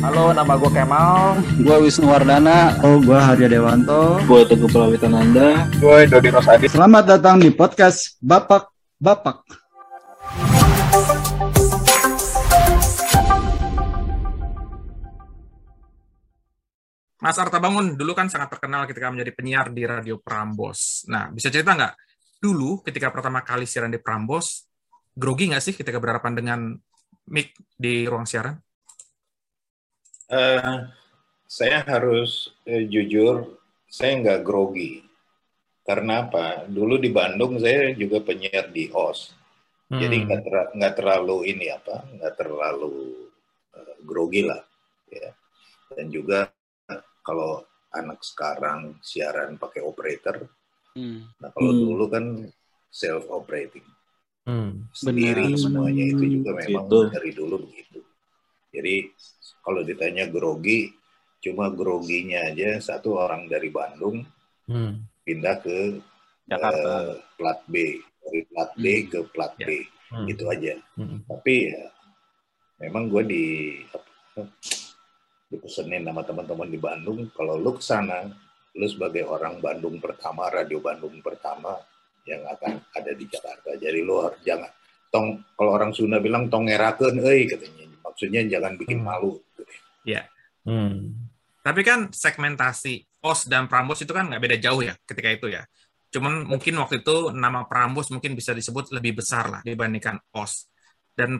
Halo, nama gue Kemal. Gue Wisnu Wardana. Oh, gue Harya Dewanto. Gue Teguh Prawitananda. Gue Dodi Rosadi. Selamat datang di podcast Bapak Bapak. Mas Arta Bangun dulu kan sangat terkenal ketika menjadi penyiar di Radio Prambos. Nah, bisa cerita nggak? Dulu ketika pertama kali siaran di Prambos, grogi nggak sih ketika berhadapan dengan mic di ruang siaran? Uh, saya harus uh, jujur, saya nggak grogi. Karena apa? Dulu di Bandung saya juga penyiar di OS. Hmm. Jadi nggak ter, terlalu ini apa, nggak terlalu uh, grogi lah. Ya. Dan juga kalau anak sekarang siaran pakai operator, hmm. nah kalau hmm. dulu kan self operating hmm. sendiri Benar. semuanya itu juga memang gitu. dari dulu begitu. Jadi kalau ditanya grogi, cuma groginya aja satu orang dari Bandung hmm. pindah ke Jakarta. Uh, plat B dari plat B hmm. ke plat ya. B hmm. itu aja. Hmm. Tapi ya memang gue di dipesenin sama teman-teman di Bandung kalau lu ke sana lu sebagai orang Bandung pertama radio Bandung pertama yang akan ada di Jakarta jadi lu harus jangan tong kalau orang Sunda bilang tong euy katanya maksudnya jangan bikin hmm. malu. Ya hmm. tapi kan segmentasi OS dan Prambos itu kan nggak beda jauh ya ketika itu ya cuman mungkin waktu itu nama Prambos mungkin bisa disebut lebih besar lah dibandingkan OS dan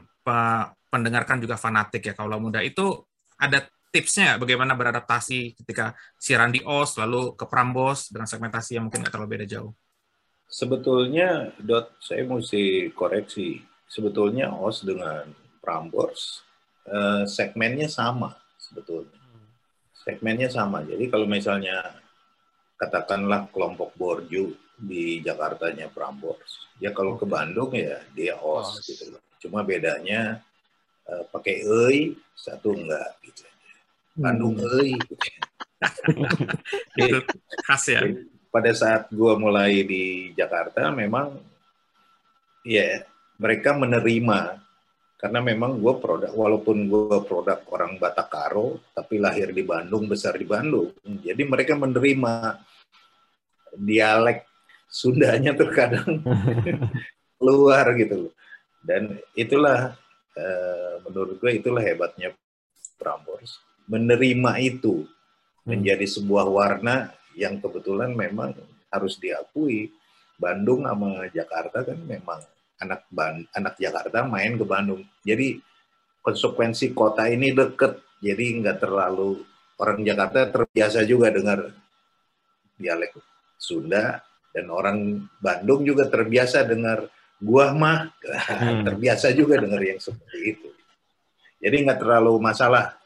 pendengarkan juga fanatik ya kalau muda itu ada tipsnya bagaimana beradaptasi ketika siaran di OS lalu ke Prambos dengan segmentasi yang mungkin nggak terlalu beda jauh? Sebetulnya, Dot, saya mesti koreksi. Sebetulnya OS dengan Prambos eh, segmennya sama sebetulnya. Segmennya sama. Jadi kalau misalnya katakanlah kelompok Borju di Jakartanya Prambors, ya kalau ke Bandung ya dia OS, gitu loh. Cuma bedanya eh, pakai EI, satu enggak gitu. Bandung hmm. euy. itu khas ya. Pada saat gue mulai di Jakarta memang ya mereka menerima karena memang gue produk walaupun gue produk orang Batakaro tapi lahir di Bandung besar di Bandung. Jadi mereka menerima dialek Sundanya terkadang keluar gitu loh. Dan itulah uh, menurut gue itulah hebatnya Prambors. Menerima itu hmm. menjadi sebuah warna yang kebetulan memang harus diakui. Bandung sama Jakarta kan memang anak Ban anak Jakarta main ke Bandung. Jadi konsekuensi kota ini deket, jadi nggak terlalu orang Jakarta terbiasa juga dengar dialek Sunda dan orang Bandung juga terbiasa dengar gua mah hmm. terbiasa juga dengar yang seperti itu. Jadi nggak terlalu masalah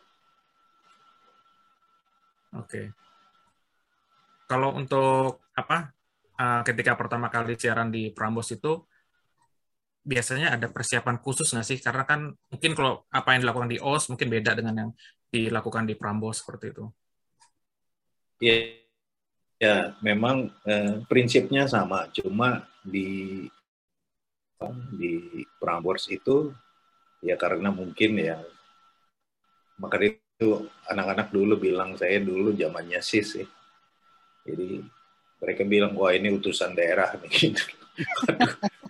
Oke. Kalau untuk apa uh, ketika pertama kali siaran di Prambos itu biasanya ada persiapan khusus nggak sih? Karena kan mungkin kalau apa yang dilakukan di OS mungkin beda dengan yang dilakukan di Prambos seperti itu. Iya, ya memang eh, prinsipnya sama, cuma di di Prambors itu ya karena mungkin ya maka itu anak-anak dulu bilang saya dulu zamannya sis sih. Jadi mereka bilang wah ini utusan daerah nih gitu.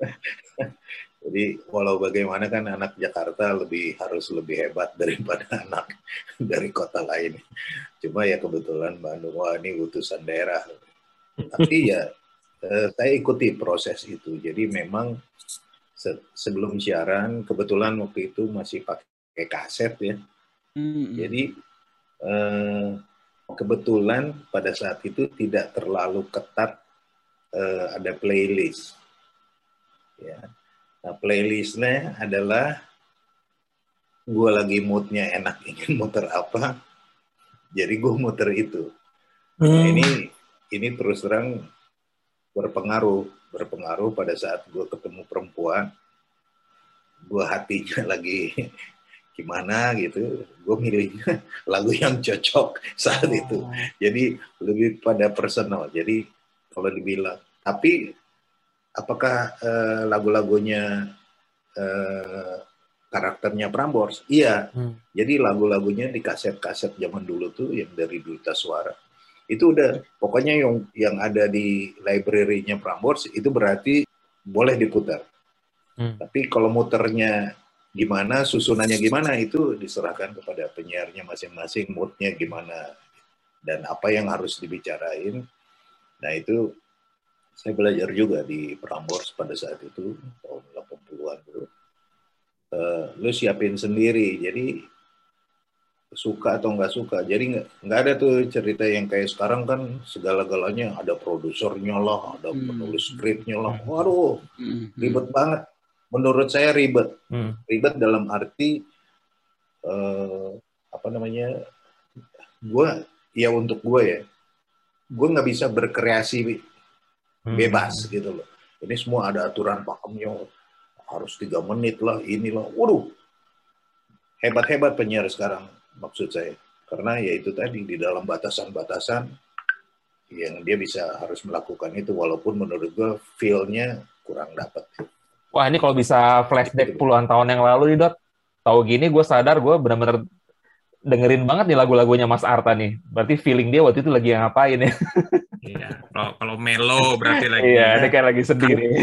Jadi walau bagaimana kan anak Jakarta lebih harus lebih hebat daripada anak dari kota lain. Cuma ya kebetulan Bandung wah ini utusan daerah. Tapi ya eh, saya ikuti proses itu. Jadi memang sebelum siaran kebetulan waktu itu masih pakai kaset ya. Jadi eh, kebetulan pada saat itu tidak terlalu ketat eh, ada playlist. Ya. Nah playlistnya adalah gue lagi moodnya enak ingin muter apa, jadi gue muter itu. Nah, hmm. Nah, ini ini terus terang berpengaruh berpengaruh pada saat gue ketemu perempuan, gue hatinya lagi gimana gitu gue milihnya lagu yang cocok saat oh. itu jadi lebih pada personal jadi kalau dibilang tapi apakah uh, lagu-lagunya uh, karakternya Prambors. Iya, Hmm. jadi lagu-lagunya di kaset-kaset zaman dulu tuh yang dari Duta Suara. Itu udah pokoknya yang yang ada di library-nya Prambors itu berarti boleh diputar. Hmm. Tapi kalau muternya gimana, susunannya gimana itu diserahkan kepada penyiarnya masing-masing, moodnya gimana dan apa yang harus dibicarain. Nah itu saya belajar juga di Prambors pada saat itu tahun 80-an dulu. Eh, lu siapin sendiri, jadi suka atau nggak suka. Jadi nggak ada tuh cerita yang kayak sekarang kan segala-galanya ada produsernya lah, ada Hmm. penulis skripnya lah. Waduh, Hmm. ribet banget. Menurut saya ribet. Hmm. Ribet dalam arti eh, apa namanya? Gue ya untuk gue ya, gue nggak bisa berkreasi Hmm. bebas gitu loh. Ini semua ada aturan pakemnya harus tiga menit lah, inilah. Waduh, hebat-hebat penyiar sekarang maksud saya. Karena ya itu tadi di dalam batasan-batasan yang dia bisa harus melakukan itu walaupun menurut gue feel-nya kurang dapat. Wah ini kalau bisa flashback puluhan tahun yang lalu nih Dot, tahu gini gue sadar gue benar-benar dengerin banget nih lagu-lagunya Mas Arta nih. Berarti feeling dia waktu itu lagi ngapain ya? Iya, kalau kalau melo berarti lagi. Iya, ini kayak lagi sedih nih.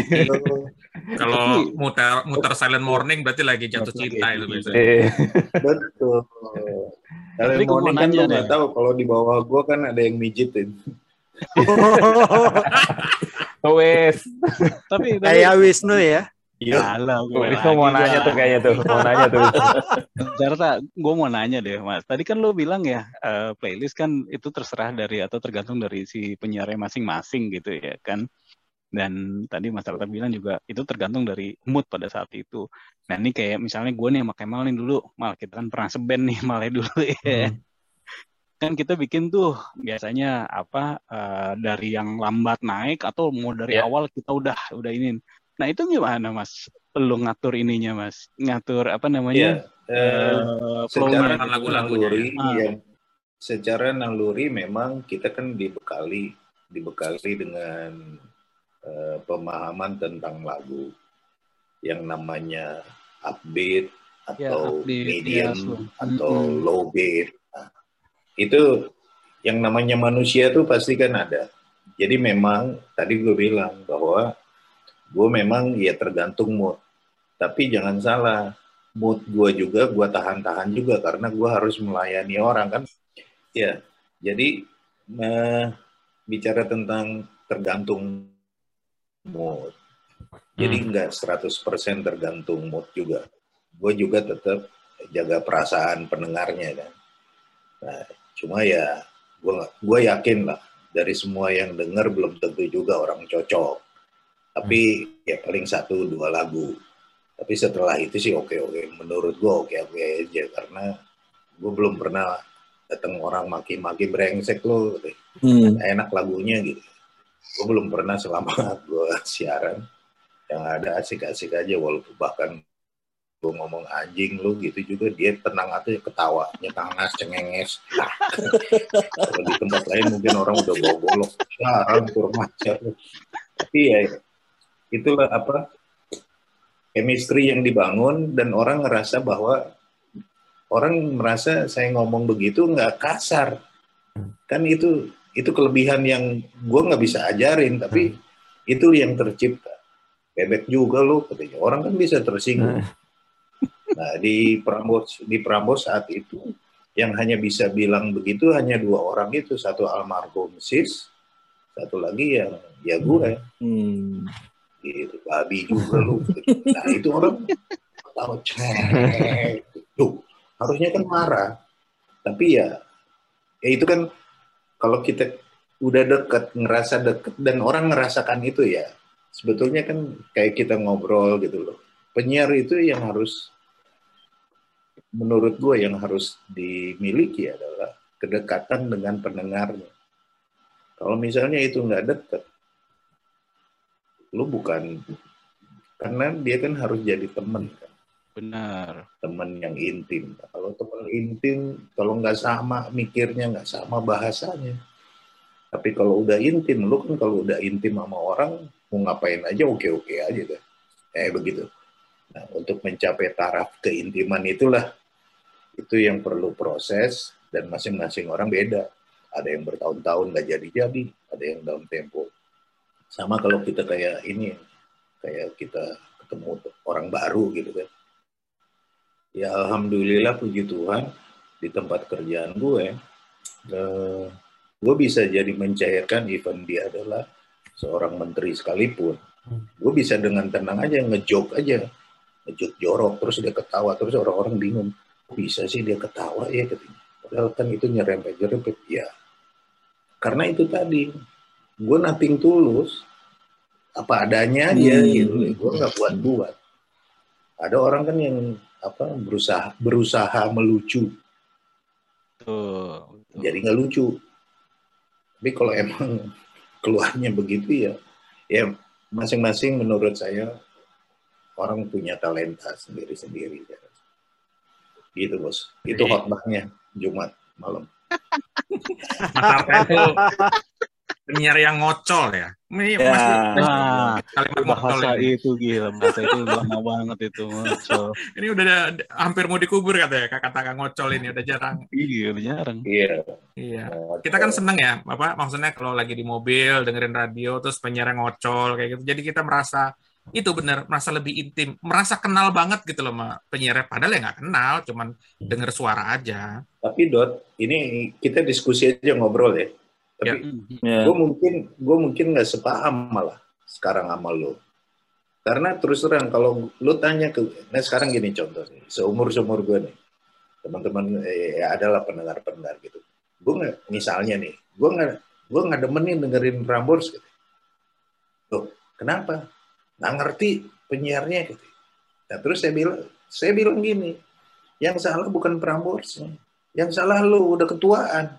Kalau muter muter silent morning berarti lagi jatuh cinta itu biasanya. Iya. Betul. Gua morning kan lu nggak tahu kalau di bawah gua kan ada yang mijitin. Wes, Tapi Kayak Wisnu ya. Iya. Alah, gue mau nanya tuh kayaknya tuh, mau nanya tuh. Jarta, gue mau nanya deh, Mas. Tadi kan lo bilang ya, eh, playlist kan itu terserah dari atau tergantung dari si penyiarnya masing-masing gitu ya kan. Dan tadi Mas Jarta bilang juga itu tergantung dari mood pada saat itu. Nah ini kayak misalnya gue nih sama Kemal nih dulu, mal kita kan pernah seband nih malnya dulu ya. Kan kita bikin tuh biasanya apa eh, dari yang lambat naik atau mau dari Ya. awal kita udah udah ini. Nah itu gimana Mas? Lu ngatur ininya Mas? Ngatur apa namanya? Iya. Eh, eh, secara lagu-lagunya naluri ya. Ah. yang secara naluri memang kita kan dibekali dibekali dengan eh, pemahaman tentang lagu yang namanya upbeat Ya, atau upbeat, medium ya, atau Mm-mm. low beat Nah, itu yang namanya manusia tuh pasti kan ada jadi memang tadi gue bilang bahwa gue memang ya tergantung mood. Tapi jangan salah mood gue juga gue tahan-tahan juga karena gue harus melayani orang kan? Ya jadi eh, bicara tentang tergantung mood. Jadi nggak 100% tergantung mood juga. Gue juga tetap jaga perasaan pendengarnya kan? Nah cuma ya gue gue yakin lah dari semua yang denger belum tentu juga orang cocok tapi ya paling satu dua lagu. Tapi setelah itu sih oke oke. Menurut gue oke oke aja. Karena gue belum pernah datang orang maki-maki brengsek lo. Hmm. enak lagunya gitu. Gue belum pernah selama gue siaran. Yang ada asik-asik aja. Walaupun bahkan gue ngomong anjing lu gitu juga dia tenang aja ketawa nyetangas cengenges. Kalau di tempat lain mungkin orang udah bawa golok sekarang kurang ajar tapi ya itulah apa chemistry yang dibangun dan orang ngerasa bahwa orang merasa saya ngomong begitu nggak kasar. Kan itu itu kelebihan yang gue nggak bisa ajarin tapi itu yang tercipta. Bebek juga lo katanya. Orang kan bisa tersinggung. Nah di Prambos di Prambos saat itu yang hanya bisa bilang begitu hanya dua orang itu. Satu almarhum sis satu lagi yang ya gue Hmm. Gitu babi juga lu. Nah itu orang tahu cek tuh harusnya kan marah. Tapi ya ya itu kan kalau kita udah deket ngerasa deket dan orang ngerasakan itu ya sebetulnya kan kayak kita ngobrol gitu loh. Penyiar itu yang harus menurut gue yang harus dimiliki adalah kedekatan dengan pendengarnya. Kalau misalnya itu nggak deket lu bukan karena dia kan harus jadi teman kan Benar. teman yang intim kalau teman intim kalau nggak sama mikirnya nggak sama bahasanya tapi kalau udah intim lu kan kalau udah intim sama orang mau ngapain aja oke oke aja kan eh begitu Nah, untuk mencapai taraf keintiman itulah itu yang perlu proses dan masing-masing orang beda. Ada yang bertahun-tahun nggak jadi-jadi, ada yang dalam tempo. Sama kalau kita kayak ini, kayak kita ketemu orang baru gitu kan. Ya alhamdulillah puji Tuhan di tempat kerjaan gue, eh, gue bisa jadi mencairkan event dia adalah seorang menteri sekalipun. Gue bisa dengan tenang aja ngejok aja, ngejok jorok terus dia ketawa terus orang-orang bingung bisa sih dia ketawa ya katanya. Padahal kan itu nyerempet-nyerempet ya. Karena itu tadi gue nating tulus apa adanya aja hmm. gitu. Gue nggak buat-buat. Ada orang kan yang apa berusaha berusaha melucu. Tuh, Jadi nggak lucu. Tapi kalau emang keluarnya begitu ya, ya masing-masing menurut saya orang punya talenta sendiri-sendiri. Ya. Gitu bos. Itu khotbahnya Jumat malam. Itu penyiar yang ngocol ya. Ini ya, mas, nah, kalimat bahasa ini. itu gila, bahasa itu lama banget itu ngocol. ini udah hampir mau dikubur katanya kata-kata ngocol ini udah jarang. Iya, udah jarang. Iya. Iya. Kita kan seneng ya, apa maksudnya kalau lagi di mobil dengerin radio terus penyiar yang ngocol kayak gitu. Jadi kita merasa itu benar merasa lebih intim, merasa kenal banget gitu loh sama penyiar. Padahal ya nggak kenal, cuman denger suara aja. Tapi Dot, ini kita diskusi aja ngobrol ya. Tapi ya. gue mungkin gue mungkin nggak sepaham malah sekarang sama lo. Karena terus terang kalau lo tanya ke, nah sekarang gini contoh, seumur seumur gue nih, teman-teman eh, ya adalah pendengar-pendengar gitu. Gue nggak, misalnya nih, gue nggak gue nggak demenin dengerin Prambors gitu. Loh, kenapa? nggak ngerti penyiarnya gitu. Nah, terus saya bilang, saya bilang gini, yang salah bukan Prambors, yang salah lu udah ketuaan.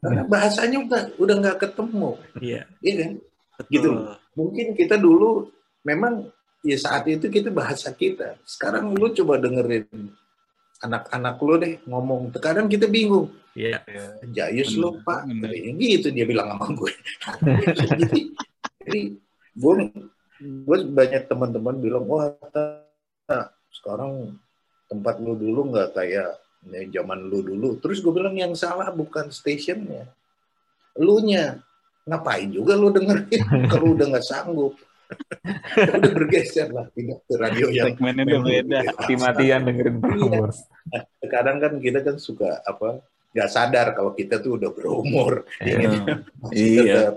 Karena bahasanya udah udah nggak ketemu. Iya. Iya kan? Gitu. Mungkin kita dulu memang ya saat itu kita bahasa kita. Sekarang lu coba dengerin anak-anak lu deh ngomong. Terkadang kita bingung. Iya. Jayus lu pak. Gitu dia bilang sama gue. jadi, jadi gue gue banyak teman-teman bilang wah sekarang tempat lu dulu nggak kayak ya, zaman lu dulu. Terus gue bilang yang salah bukan stationnya. Lu nya ngapain juga lu dengerin? Kalau udah nggak sanggup. Udah bergeser lah pindah ke radio yang segmennya udah beda mati-matian dengerin Prambors iya. kadang kan kita kan suka apa nggak sadar kalau kita tuh udah berumur. Yeah. iya.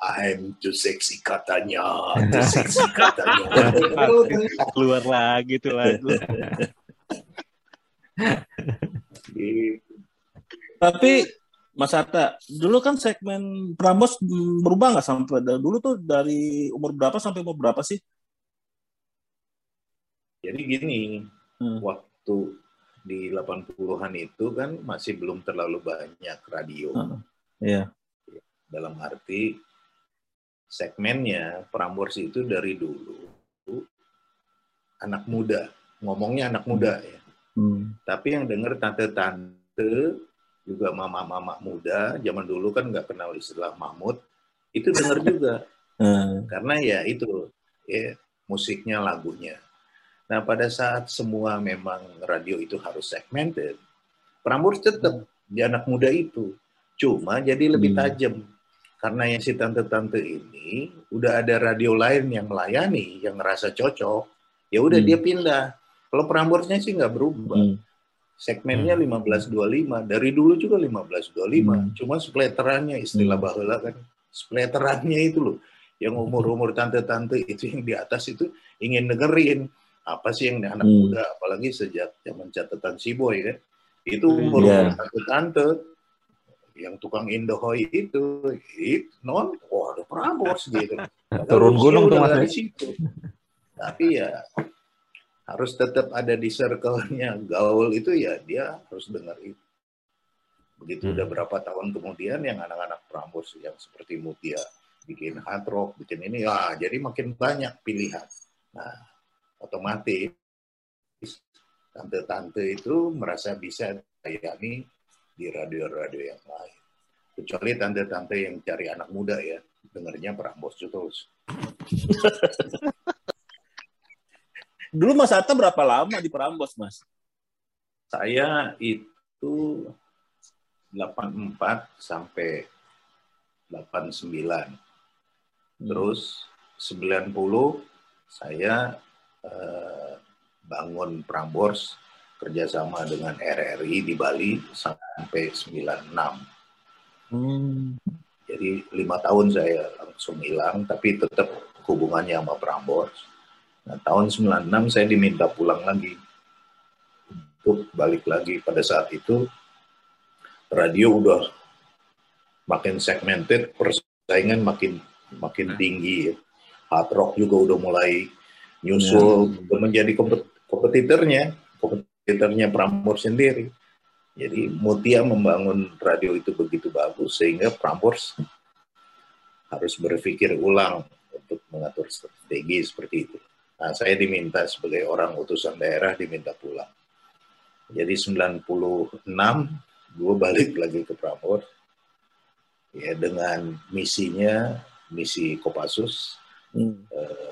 I'm too sexy katanya, too sexy katanya. Keluar lagi tuh lagu. Tapi Mas Arta, dulu kan segmen Prambos berubah nggak sampai dulu tuh dari umur berapa sampai umur berapa sih? Jadi gini, hmm. waktu di 80-an itu kan masih belum terlalu banyak radio. Hmm. Iya dalam arti segmennya Prambors itu dari dulu anak muda ngomongnya anak muda ya hmm. tapi yang dengar tante-tante juga mama-mama muda zaman dulu kan nggak kenal istilah mamut itu dengar juga hmm. karena ya itu ya musiknya lagunya nah pada saat semua memang radio itu harus segmented Prambors tetap hmm. di anak muda itu cuma jadi lebih hmm. tajam karena yang si tante-tante ini udah ada radio lain yang melayani, yang ngerasa cocok, ya udah hmm. dia pindah. Kalau perambornya sih nggak berubah. Hmm. Segmennya hmm. 1525, dari dulu juga 1525. Hmm. Cuma spletterannya istilah hmm. bahula kan. Spletterannya itu loh. Yang umur-umur tante-tante itu yang di atas itu ingin dengerin apa sih yang anak hmm. muda apalagi sejak zaman catatan si boy kan itu umur yeah. tante-tante yang tukang Indohoy itu, itu non, oh ada Prambors gitu. Turun gunung tuh mas. Situ. Tapi ya harus tetap ada di circle-nya gaul itu ya dia harus dengar itu. Begitu hmm. udah berapa tahun kemudian yang anak-anak Prambors yang seperti Mutia bikin hard rock, bikin ini, ya jadi makin banyak pilihan. Nah, otomatis tante-tante itu merasa bisa layani di radio-radio yang lain. Kecuali tante-tante yang cari anak muda ya, dengarnya Prambos terus. Dulu Mas Atta berapa lama di Prambos, Mas? Saya itu 84 sampai 89. Terus 90 saya eh, bangun Prambors kerjasama dengan RRI di Bali sampai 96. Hmm. Jadi lima tahun saya langsung hilang, tapi tetap hubungannya sama Prambors. Nah, tahun 96 saya diminta pulang lagi untuk balik lagi pada saat itu radio udah makin segmented, persaingan makin makin tinggi. Hard rock juga udah mulai nyusul, udah menjadi kompet- kompetitornya, kompetitornya Prambors sendiri. Jadi Mutia membangun radio itu begitu bagus sehingga Prambors harus berpikir ulang untuk mengatur strategi seperti itu. Nah, saya diminta sebagai orang utusan daerah diminta pulang. Jadi 96 gue balik lagi ke Prambors ya dengan misinya misi Kopassus Hmm. eh,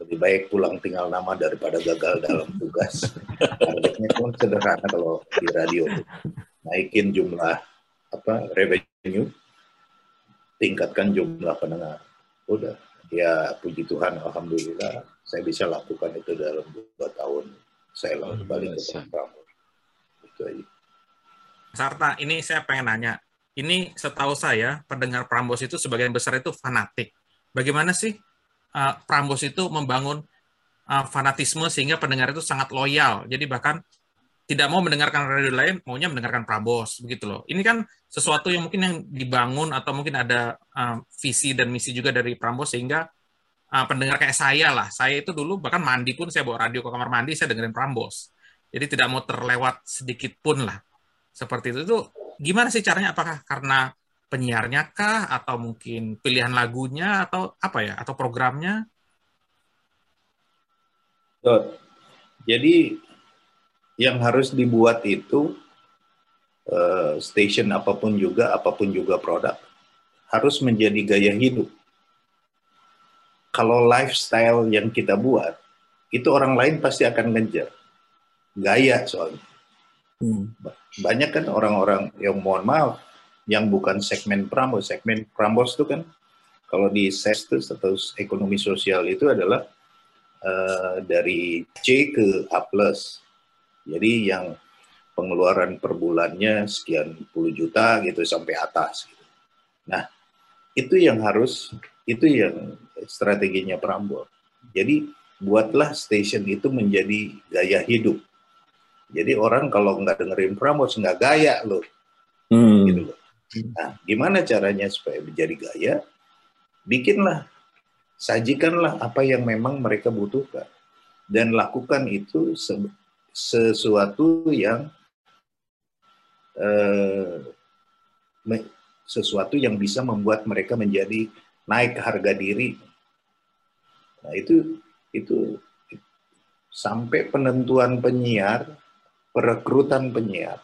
lebih baik pulang tinggal nama daripada gagal dalam tugas. Targetnya pun sederhana kalau di radio naikin jumlah apa revenue, tingkatkan jumlah pendengar. Udah, ya puji Tuhan, alhamdulillah saya bisa lakukan itu dalam dua tahun. Saya langsung balik ke. Prambors. Itu aja. Sarta, ini saya pengen nanya. Ini setahu saya, pendengar Prambos itu sebagian besar itu fanatik. Bagaimana sih uh, Prambos itu membangun uh, fanatisme sehingga pendengar itu sangat loyal. Jadi bahkan tidak mau mendengarkan radio lain, maunya mendengarkan Prambos, begitu loh. Ini kan sesuatu yang mungkin yang dibangun atau mungkin ada uh, visi dan misi juga dari Prambos sehingga uh, pendengar kayak saya lah. Saya itu dulu bahkan mandi pun saya bawa radio ke kamar mandi, saya dengerin Prambos. Jadi tidak mau terlewat sedikit pun lah seperti itu itu gimana sih caranya apakah karena penyiarnya kah atau mungkin pilihan lagunya atau apa ya atau programnya. Jadi yang harus dibuat itu eh, station apa pun juga, apa pun juga produk harus menjadi gaya hidup. Kalau lifestyle yang kita buat itu orang lain pasti akan ngejar gaya soalnya. Hmm. Banyak kan orang-orang yang mohon maaf yang bukan segmen Prambors, segmen Prambors itu kan kalau di SES atau ekonomi sosial itu adalah eh, dari C ke A+. Jadi yang pengeluaran per bulannya sekian puluh juta gitu sampai atas. Gitu. Nah, itu yang harus, itu yang strateginya Prambors. Jadi buatlah station itu menjadi gaya hidup. Jadi orang kalau nggak dengerin Prambors nggak gaya loh, Hmm. gitu loh. Nah, gimana caranya supaya menjadi gaya? Bikinlah, sajikanlah apa yang memang mereka butuhkan dan lakukan itu se- sesuatu yang eh, sesuatu yang bisa membuat mereka menjadi naik harga diri. Nah, itu itu sampai penentuan penyiar, perekrutan penyiar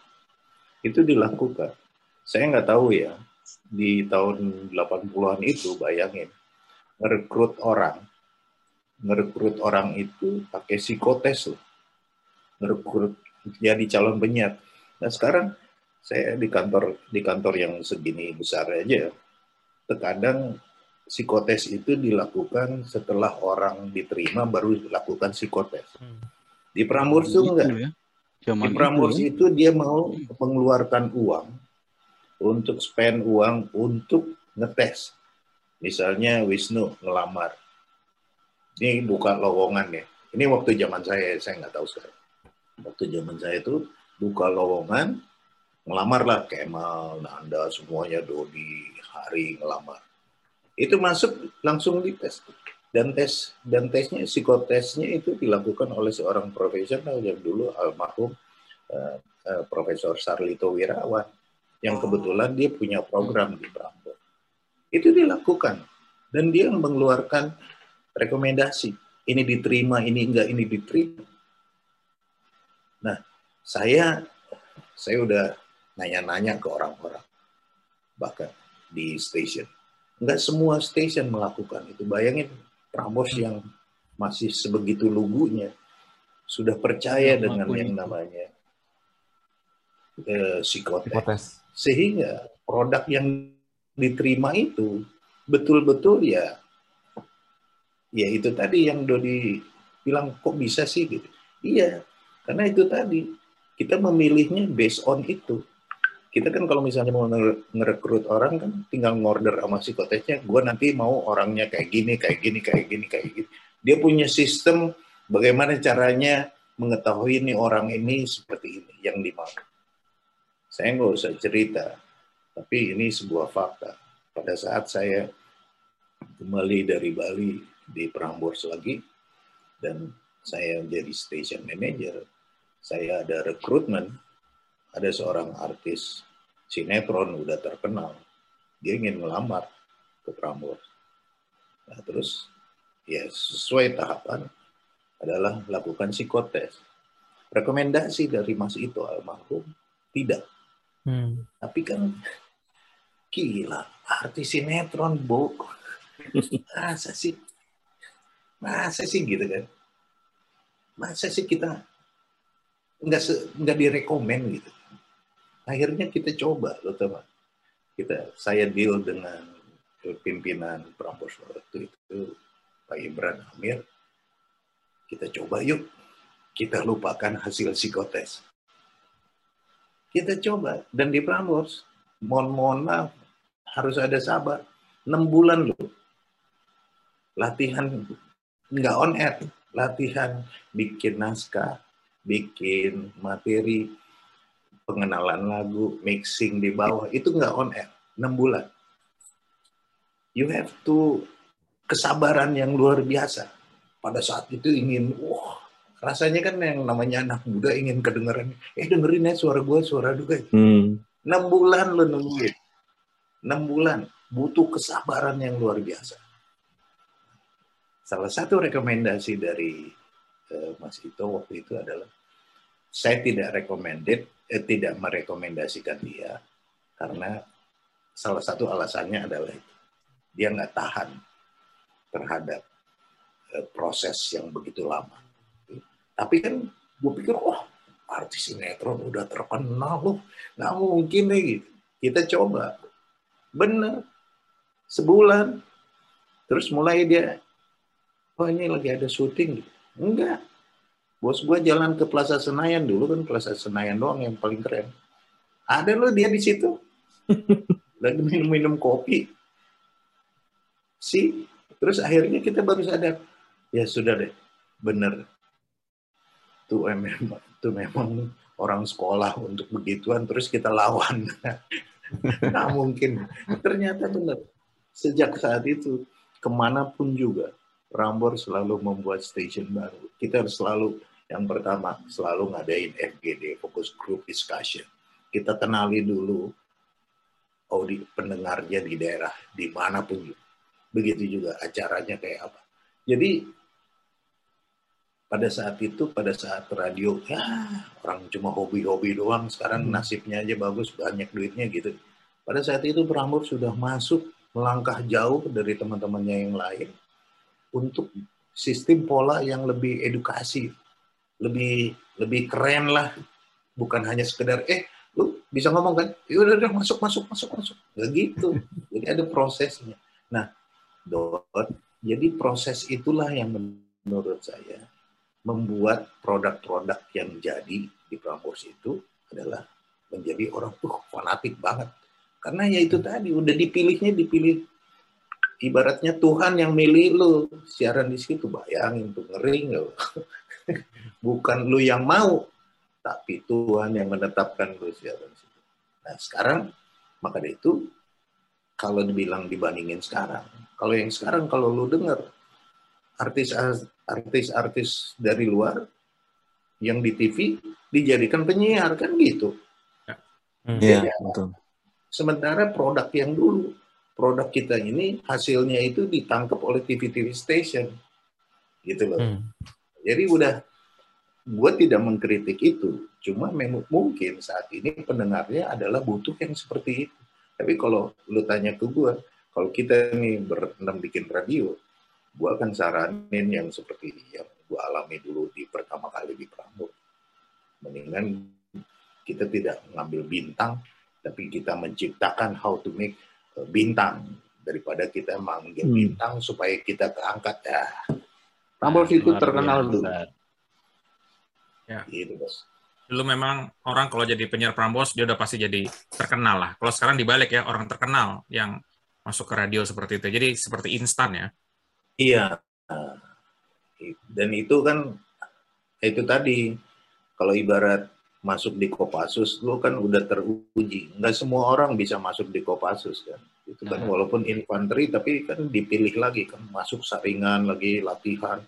itu dilakukan. Saya nggak tahu ya, di tahun 80-an itu bayangin, merekrut orang, merekrut orang itu pakai psikotes loh, merekrut jadi calon penyiar. Nah sekarang saya di kantor di kantor yang segini besar aja, terkadang psikotes itu dilakukan setelah orang diterima baru dilakukan psikotes. Di Prambors tuh enggak. Ya. Zaman Di itu Prambors ya. itu dia mau mengeluarkan uang untuk spend uang untuk ngetes. Misalnya Wisnu ngelamar. Ini buka lowongan ya. Ini waktu zaman saya, saya nggak tahu sekarang. Waktu zaman saya itu buka lowongan, ngelamar lah Kemal, Nanda, semuanya Dodi, Hari ngelamar. Itu masuk langsung dites. Dan tes dan tesnya psikotesnya itu dilakukan oleh seorang profesional yang dulu almarhum eh, eh, Profesor Sarlito Wirawan yang kebetulan dia punya program di Prambors. Itu dilakukan dan dia mengeluarkan rekomendasi. Ini diterima, ini enggak, ini diterima. Nah, saya saya udah nanya-nanya ke orang-orang bahkan di station. Enggak semua station melakukan itu. Bayangin Prambors yang masih sebegitu lugunya sudah percaya Yang dengan yang itu. namanya eh, psikotes. Hipotes. Sehingga produk yang diterima itu betul-betul ya ya itu tadi yang Dodi bilang kok bisa sih gitu. Iya, karena itu tadi kita memilihnya based on itu. Kita kan kalau misalnya mau nge- ngerekrut orang kan tinggal ngorder sama psikotesnya, gue nanti mau orangnya kayak gini, kayak gini, kayak gini, kayak gini. Dia punya sistem bagaimana caranya mengetahui ini orang ini seperti ini yang dimau. Saya nggak usah cerita, tapi ini sebuah fakta. Pada saat saya kembali dari Bali di Prambors lagi, dan saya menjadi station manager, saya ada rekrutmen, ada seorang artis sinetron udah terkenal, dia ingin melamar ke Prambors. Nah, terus ya sesuai tahapan adalah lakukan psikotes. Rekomendasi dari Mas Ito almarhum tidak Hmm. tapi kan gila, artis sinetron, Bu. Masa sih? Masa sih gitu kan? Masa sih kita nggak nggak direkomen gitu? Akhirnya kita coba, lo tau nggak? Kita saya deal dengan pimpinan Prambors waktu itu Pak Ibran Amir. Kita coba yuk, kita lupakan hasil psikotes. Kita coba. Dan di Prambors mohon mohon maaf harus ada sabar. Enam bulan loh. Latihan nggak on air. Latihan bikin naskah bikin materi pengenalan lagu mixing di bawah itu nggak on air enam bulan. You have to kesabaran yang luar biasa. Pada saat itu ingin wah rasanya kan yang namanya anak muda ingin kedengeran eh dengerin ya suara gue suara juga Hmm. enam bulan lo nungguin. Enam bulan butuh kesabaran yang luar biasa. Salah satu rekomendasi dari eh, Mas Ito waktu itu adalah saya tidak recommended eh, tidak merekomendasikan dia karena salah satu alasannya adalah dia nggak tahan terhadap eh, proses yang begitu lama. Tapi kan gue pikir wah artis sinetron udah terkenal loh nggak mungkin deh. Kita coba. Bener. Sebulan. Terus mulai dia oh ini lagi ada syuting. Enggak bos gue jalan ke Plaza Senayan dulu kan Plaza Senayan doang yang paling keren. Ada loh dia di situ. Lagi minum-minum kopi. Sih terus akhirnya kita baru sadar ya sudah deh bener. Tuh memang tuh memang orang sekolah untuk begituan terus kita lawan. Nggak mungkin. Ternyata benar sejak saat itu ke mana pun juga Rambor selalu membuat station baru. Kita harus selalu yang pertama selalu ngadain FGD fokus group discussion. Kita kenali dulu audi pendengarnya di daerah di mana pun juga. Begitu juga acaranya kayak apa. Jadi pada saat itu pada saat radio ya orang cuma hobi-hobi doang. Sekarang nasibnya aja bagus banyak duitnya gitu. Pada saat itu Prambors sudah masuk melangkah jauh dari teman-temannya yang lain untuk sistem pola yang lebih edukasi lebih lebih keren lah. Bukan hanya sekedar eh lu bisa ngomong kan? Ya udah masuk masuk masuk masuk. Gak gitu. Jadi ada prosesnya. Nah dot jadi proses itulah yang menurut saya membuat produk-produk yang jadi di Prambors itu adalah menjadi orang tuh fanatik banget. Karena ya itu tadi udah dipilihnya dipilih. Ibaratnya Tuhan yang milih lu. Siaran di situ bayangin tuh ngeri lu. Bukan lu yang mau, tapi Tuhan yang menetapkan lu situ. Nah sekarang maka dari itu kalau dibilang dibandingin sekarang, kalau yang sekarang kalau lu dengar artis artis-artis dari luar yang di TV dijadikan penyiar kan gitu. Hmm. Iya, Beda. betul. Sementara produk yang dulu, produk kita ini hasilnya itu ditangkap oleh TV-TV station, gitu loh. Hmm. Jadi udah, gue tidak mengkritik itu, cuma memang mungkin saat ini pendengarnya adalah butuh yang seperti itu. Tapi kalau lu tanya ke gue, kalau kita nih berenam bikin radio, gue akan saranin yang seperti yang gue alami dulu di pertama kali di Prambors. Mendingan kita tidak mengambil bintang, tapi kita menciptakan how to make uh, bintang daripada kita manggil Hmm. bintang supaya kita keangkat ya. Prambors itu Luar terkenal dulu. Ya. Gitu, bos. Dulu memang orang kalau jadi penyiar Prambors dia udah pasti jadi terkenal lah. Kalau sekarang dibalik ya orang terkenal yang masuk ke radio seperti itu. Jadi seperti instan ya. Iya. Dan itu kan itu tadi kalau ibarat masuk di Kopassus lu kan udah teruji. Nggak semua orang bisa masuk di Kopassus kan. Itu kan Nah. walaupun infanteri tapi kan dipilih lagi kan masuk saringan lagi latihan.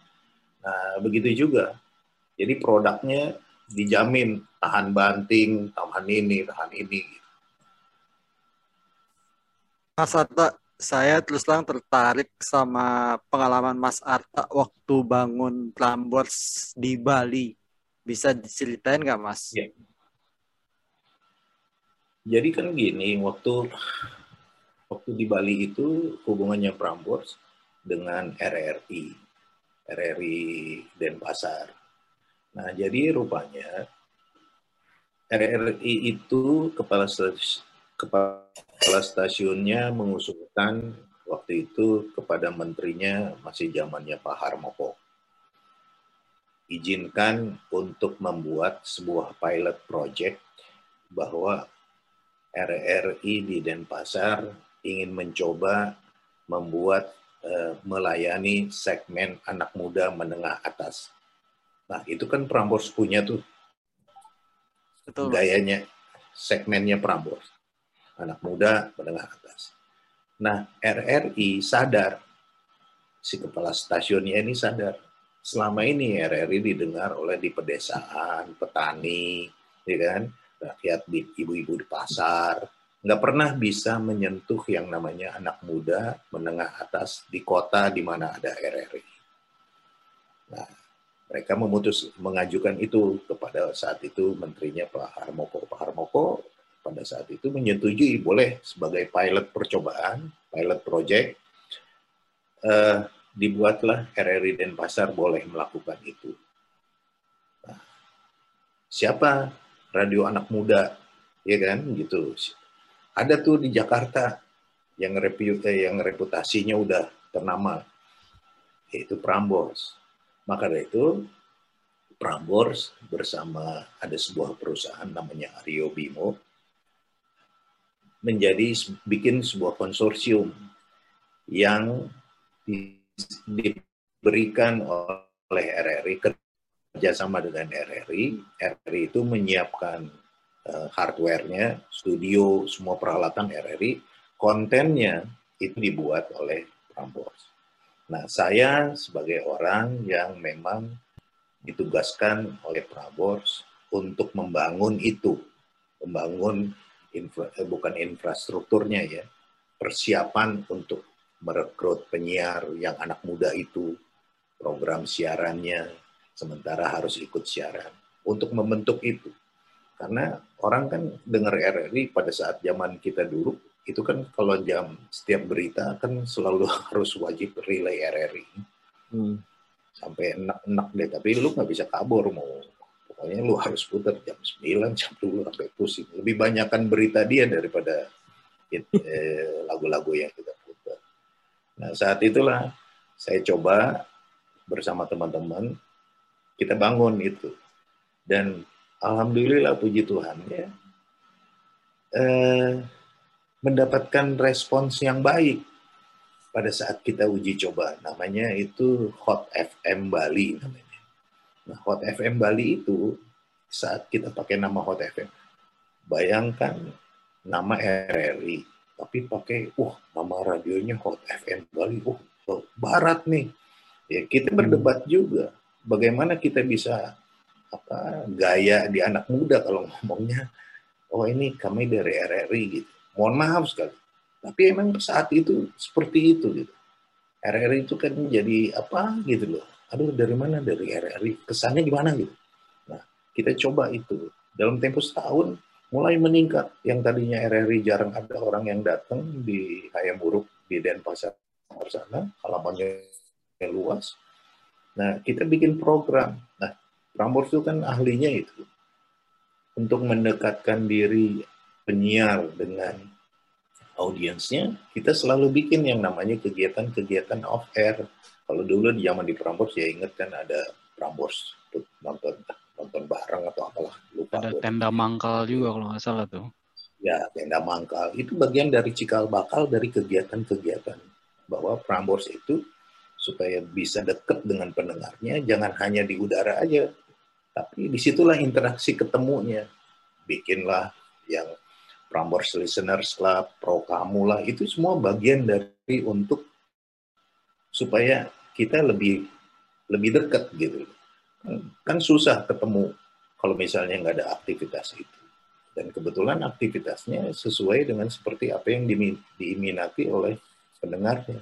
Nah, begitu juga. Jadi produknya dijamin tahan banting, tahan ini, tahan ini. Mas Arta, saya terus terang tertarik sama pengalaman Mas Arta waktu bangun Prambors di Bali. Bisa diceritain nggak, Mas? Ya. Jadi kan gini, waktu waktu di Bali itu hubungannya Prambors dengan RRI, RRI Denpasar. Nah, jadi rupanya RRI itu kepala kepala stasiunnya mengusulkan waktu itu kepada menterinya masih zamannya Pak Harmoko izinkan untuk membuat sebuah pilot project bahwa RRI di Denpasar ingin mencoba membuat eh, melayani segmen anak muda menengah atas. Nah, itu kan Prambors punya tuh Betul. Gayanya, segmennya Prambors. Anak muda menengah atas. Nah, RRI sadar, si kepala stasiunnya ini sadar, selama ini RRI didengar oleh di pedesaan, petani, ya kan, rakyat di ibu-ibu di pasar, nggak pernah bisa menyentuh yang namanya anak muda menengah atas di kota di mana ada RRI. Nah, mereka memutus mengajukan itu kepada saat itu menterinya Pak Harmoko. Pak Harmoko pada saat itu menyetujui boleh sebagai pilot percobaan, pilot project, eh, dibuatlah RRI Denpasar boleh melakukan itu. Nah, siapa radio anak muda, ya kan, gitu. Ada tuh di Jakarta yang eh, reputasinya udah ternama, yaitu Prambors. Maka dari itu Prambors bersama ada sebuah perusahaan namanya Aryo Bimo menjadi bikin sebuah konsorsium yang di- diberikan oleh RRI kerjasama dengan RRI. RRI itu menyiapkan eh, hardware-nya, studio, semua peralatan RRI, kontennya itu dibuat oleh Prambors. Nah, saya sebagai orang yang memang ditugaskan oleh Prambors untuk membangun itu, membangun infra, eh, bukan infrastrukturnya ya, persiapan untuk merekrut penyiar yang anak muda itu, program siarannya, sementara harus ikut siaran. Untuk membentuk itu. Karena orang kan dengar RRI pada saat zaman kita dulu, itu kan kalau jam setiap berita kan selalu harus wajib relay RRI. Hmm. Sampai enak-enak deh, tapi lu nggak bisa kabur mau. Pokoknya lu harus putar jam 9, jam 10 sampai pusing. Lebih banyakkan berita dia daripada eh, lagu-lagu yang kita putar. Nah, saat itulah saya coba bersama teman-teman kita bangun itu. Dan alhamdulillah puji Tuhan ya eh, mendapatkan respons yang baik pada saat kita uji coba. Namanya itu Hot FM Bali namanya. Nah, Hot FM Bali itu saat kita pakai nama Hot FM, bayangkan nama RRI, tapi pakai, uh, nama radionya Hot FM Bali, uh, oh, barat nih. Ya, kita berdebat juga, bagaimana kita bisa apa gaya di anak muda kalau ngomongnya, oh ini kami dari RRI gitu. Mohon maaf sekali, tapi emang saat itu seperti itu gitu. RRI itu kan jadi apa gitu loh. Aduh dari mana dari RRI? Kesannya gimana gitu. Nah kita coba itu dalam tempo setahun mulai meningkat. Yang tadinya RRI jarang ada orang yang datang di Hayam Buruk di Denpasar sana, halamannya luas. Nah, kita bikin program. Nah, Prambors itu kan ahlinya itu untuk mendekatkan diri penyiar dengan audiensnya, kita selalu bikin yang namanya kegiatan-kegiatan off air. Kalau dulu di zaman di Prambors ya inget kan ada Prambors nonton nonton bareng atau apalah lupa. Ada tenda mangkal juga kalau nggak salah tuh. Ya tenda mangkal itu bagian dari cikal bakal dari kegiatan-kegiatan bahwa Prambors itu supaya bisa dekat dengan pendengarnya jangan hanya di udara aja tapi di situlah interaksi ketemunya bikinlah yang Prambors Listeners Club, Pro Kamu lah, itu semua bagian dari untuk supaya kita lebih lebih dekat gitu. Kan susah ketemu kalau misalnya nggak ada aktivitas itu. Dan kebetulan aktivitasnya sesuai dengan seperti apa yang diminati oleh pendengarnya.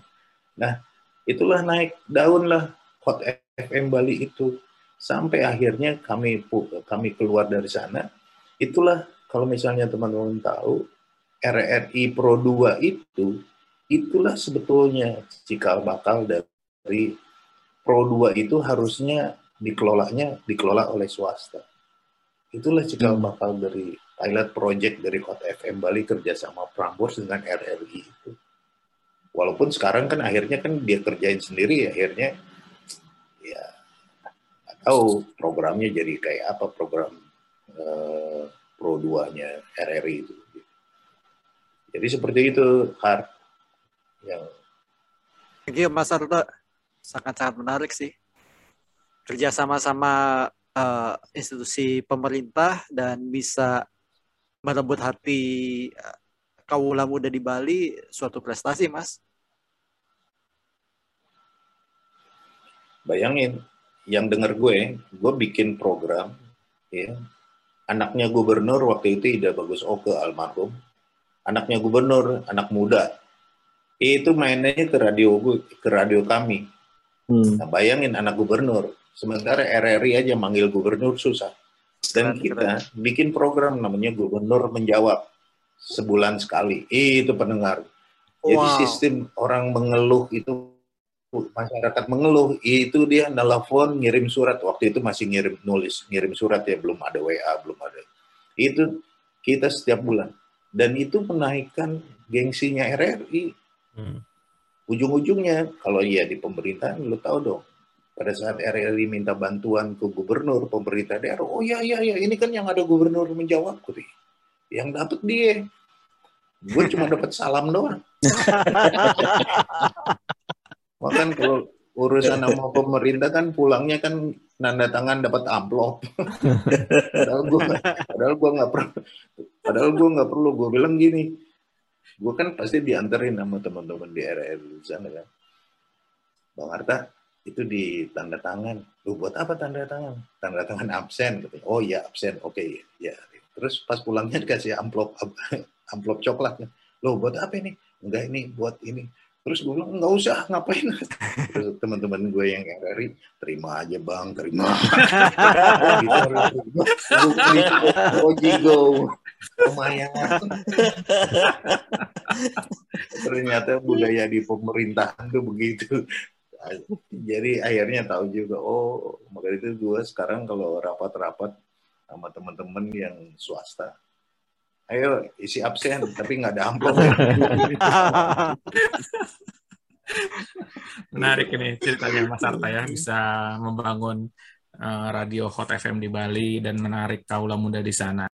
Nah, itulah naik daun lah Hot FM Bali itu sampai akhirnya kami kami keluar dari sana. Itulah kalau misalnya teman-teman tahu, RRI Pro 2 itu, itulah sebetulnya cikal bakal dari Pro 2 itu harusnya dikelolanya dikelola oleh swasta. Itulah cikal hmm. bakal dari pilot project dari Kota FM Bali kerjasama Prambors dengan RRI itu. Walaupun sekarang kan akhirnya kan dia kerjain sendiri ya akhirnya ya tahu programnya jadi kayak apa program uh, Pro 2-nya RRI itu. Jadi seperti itu Har yang you Mas Arto. Sangat-sangat menarik sih. Kerja sama-sama uh, institusi pemerintah dan bisa merebut hati uh, kaula muda di Bali suatu prestasi, Mas. Bayangin, yang dengar gue, gue bikin program, ya, anaknya gubernur waktu itu Ida Bagus Oke almarhum, anaknya gubernur, anak muda, itu mainnya ke radio ke radio kami. Hmm. Nah, bayangin anak gubernur, sementara RRI aja manggil gubernur susah. Dan kita bikin program namanya Gubernur Menjawab sebulan sekali. Itu pendengar. Jadi wow. sistem orang mengeluh itu masyarakat mengeluh itu dia nelfon ngirim surat. Waktu itu masih ngirim nulis ngirim surat ya belum ada WA belum ada. Itu kita setiap bulan. Dan itu menaikkan gengsinya RRI hmm. ujung-ujungnya kalau iya di pemerintahan lo tahu dong pada saat RRI minta bantuan ke gubernur pemerintah daerah oh ya ya ya ini kan yang ada gubernur menjawab kuy yang dapat dia. Gue cuma dapat salam doang Makan kalau urusan sama pemerintah kan pulangnya kan nanda tangan dapat amplop. padahal gue padahal gue nggak perlu padahal gue nggak perlu. Gue bilang gini gue kan pasti dianterin sama teman-teman di RR sana kan. Bang Arta itu di tanda tangan. Lu buat apa tanda tangan? Tanda tangan absen gitu oh ya absen. Oke okay, ya terus pas pulangnya dikasih amplop amplop coklat. Lo buat apa ini? Enggak ini buat ini Terus gue bilang, nggak usah, ngapain. Terus teman-teman gue yang RRI, terima aja bang, terima. Oji go. Lumayan. Ternyata budaya di pemerintahan tuh begitu. Jadi akhirnya tahu juga, oh, maka itu gue sekarang kalau rapat-rapat sama teman-teman yang swasta, ayo isi absen tapi nggak ada amplop. Menarik ini ceritanya Mas Arta ya bisa membangun uh, radio Hot FM di Bali dan menarik kaula muda di sana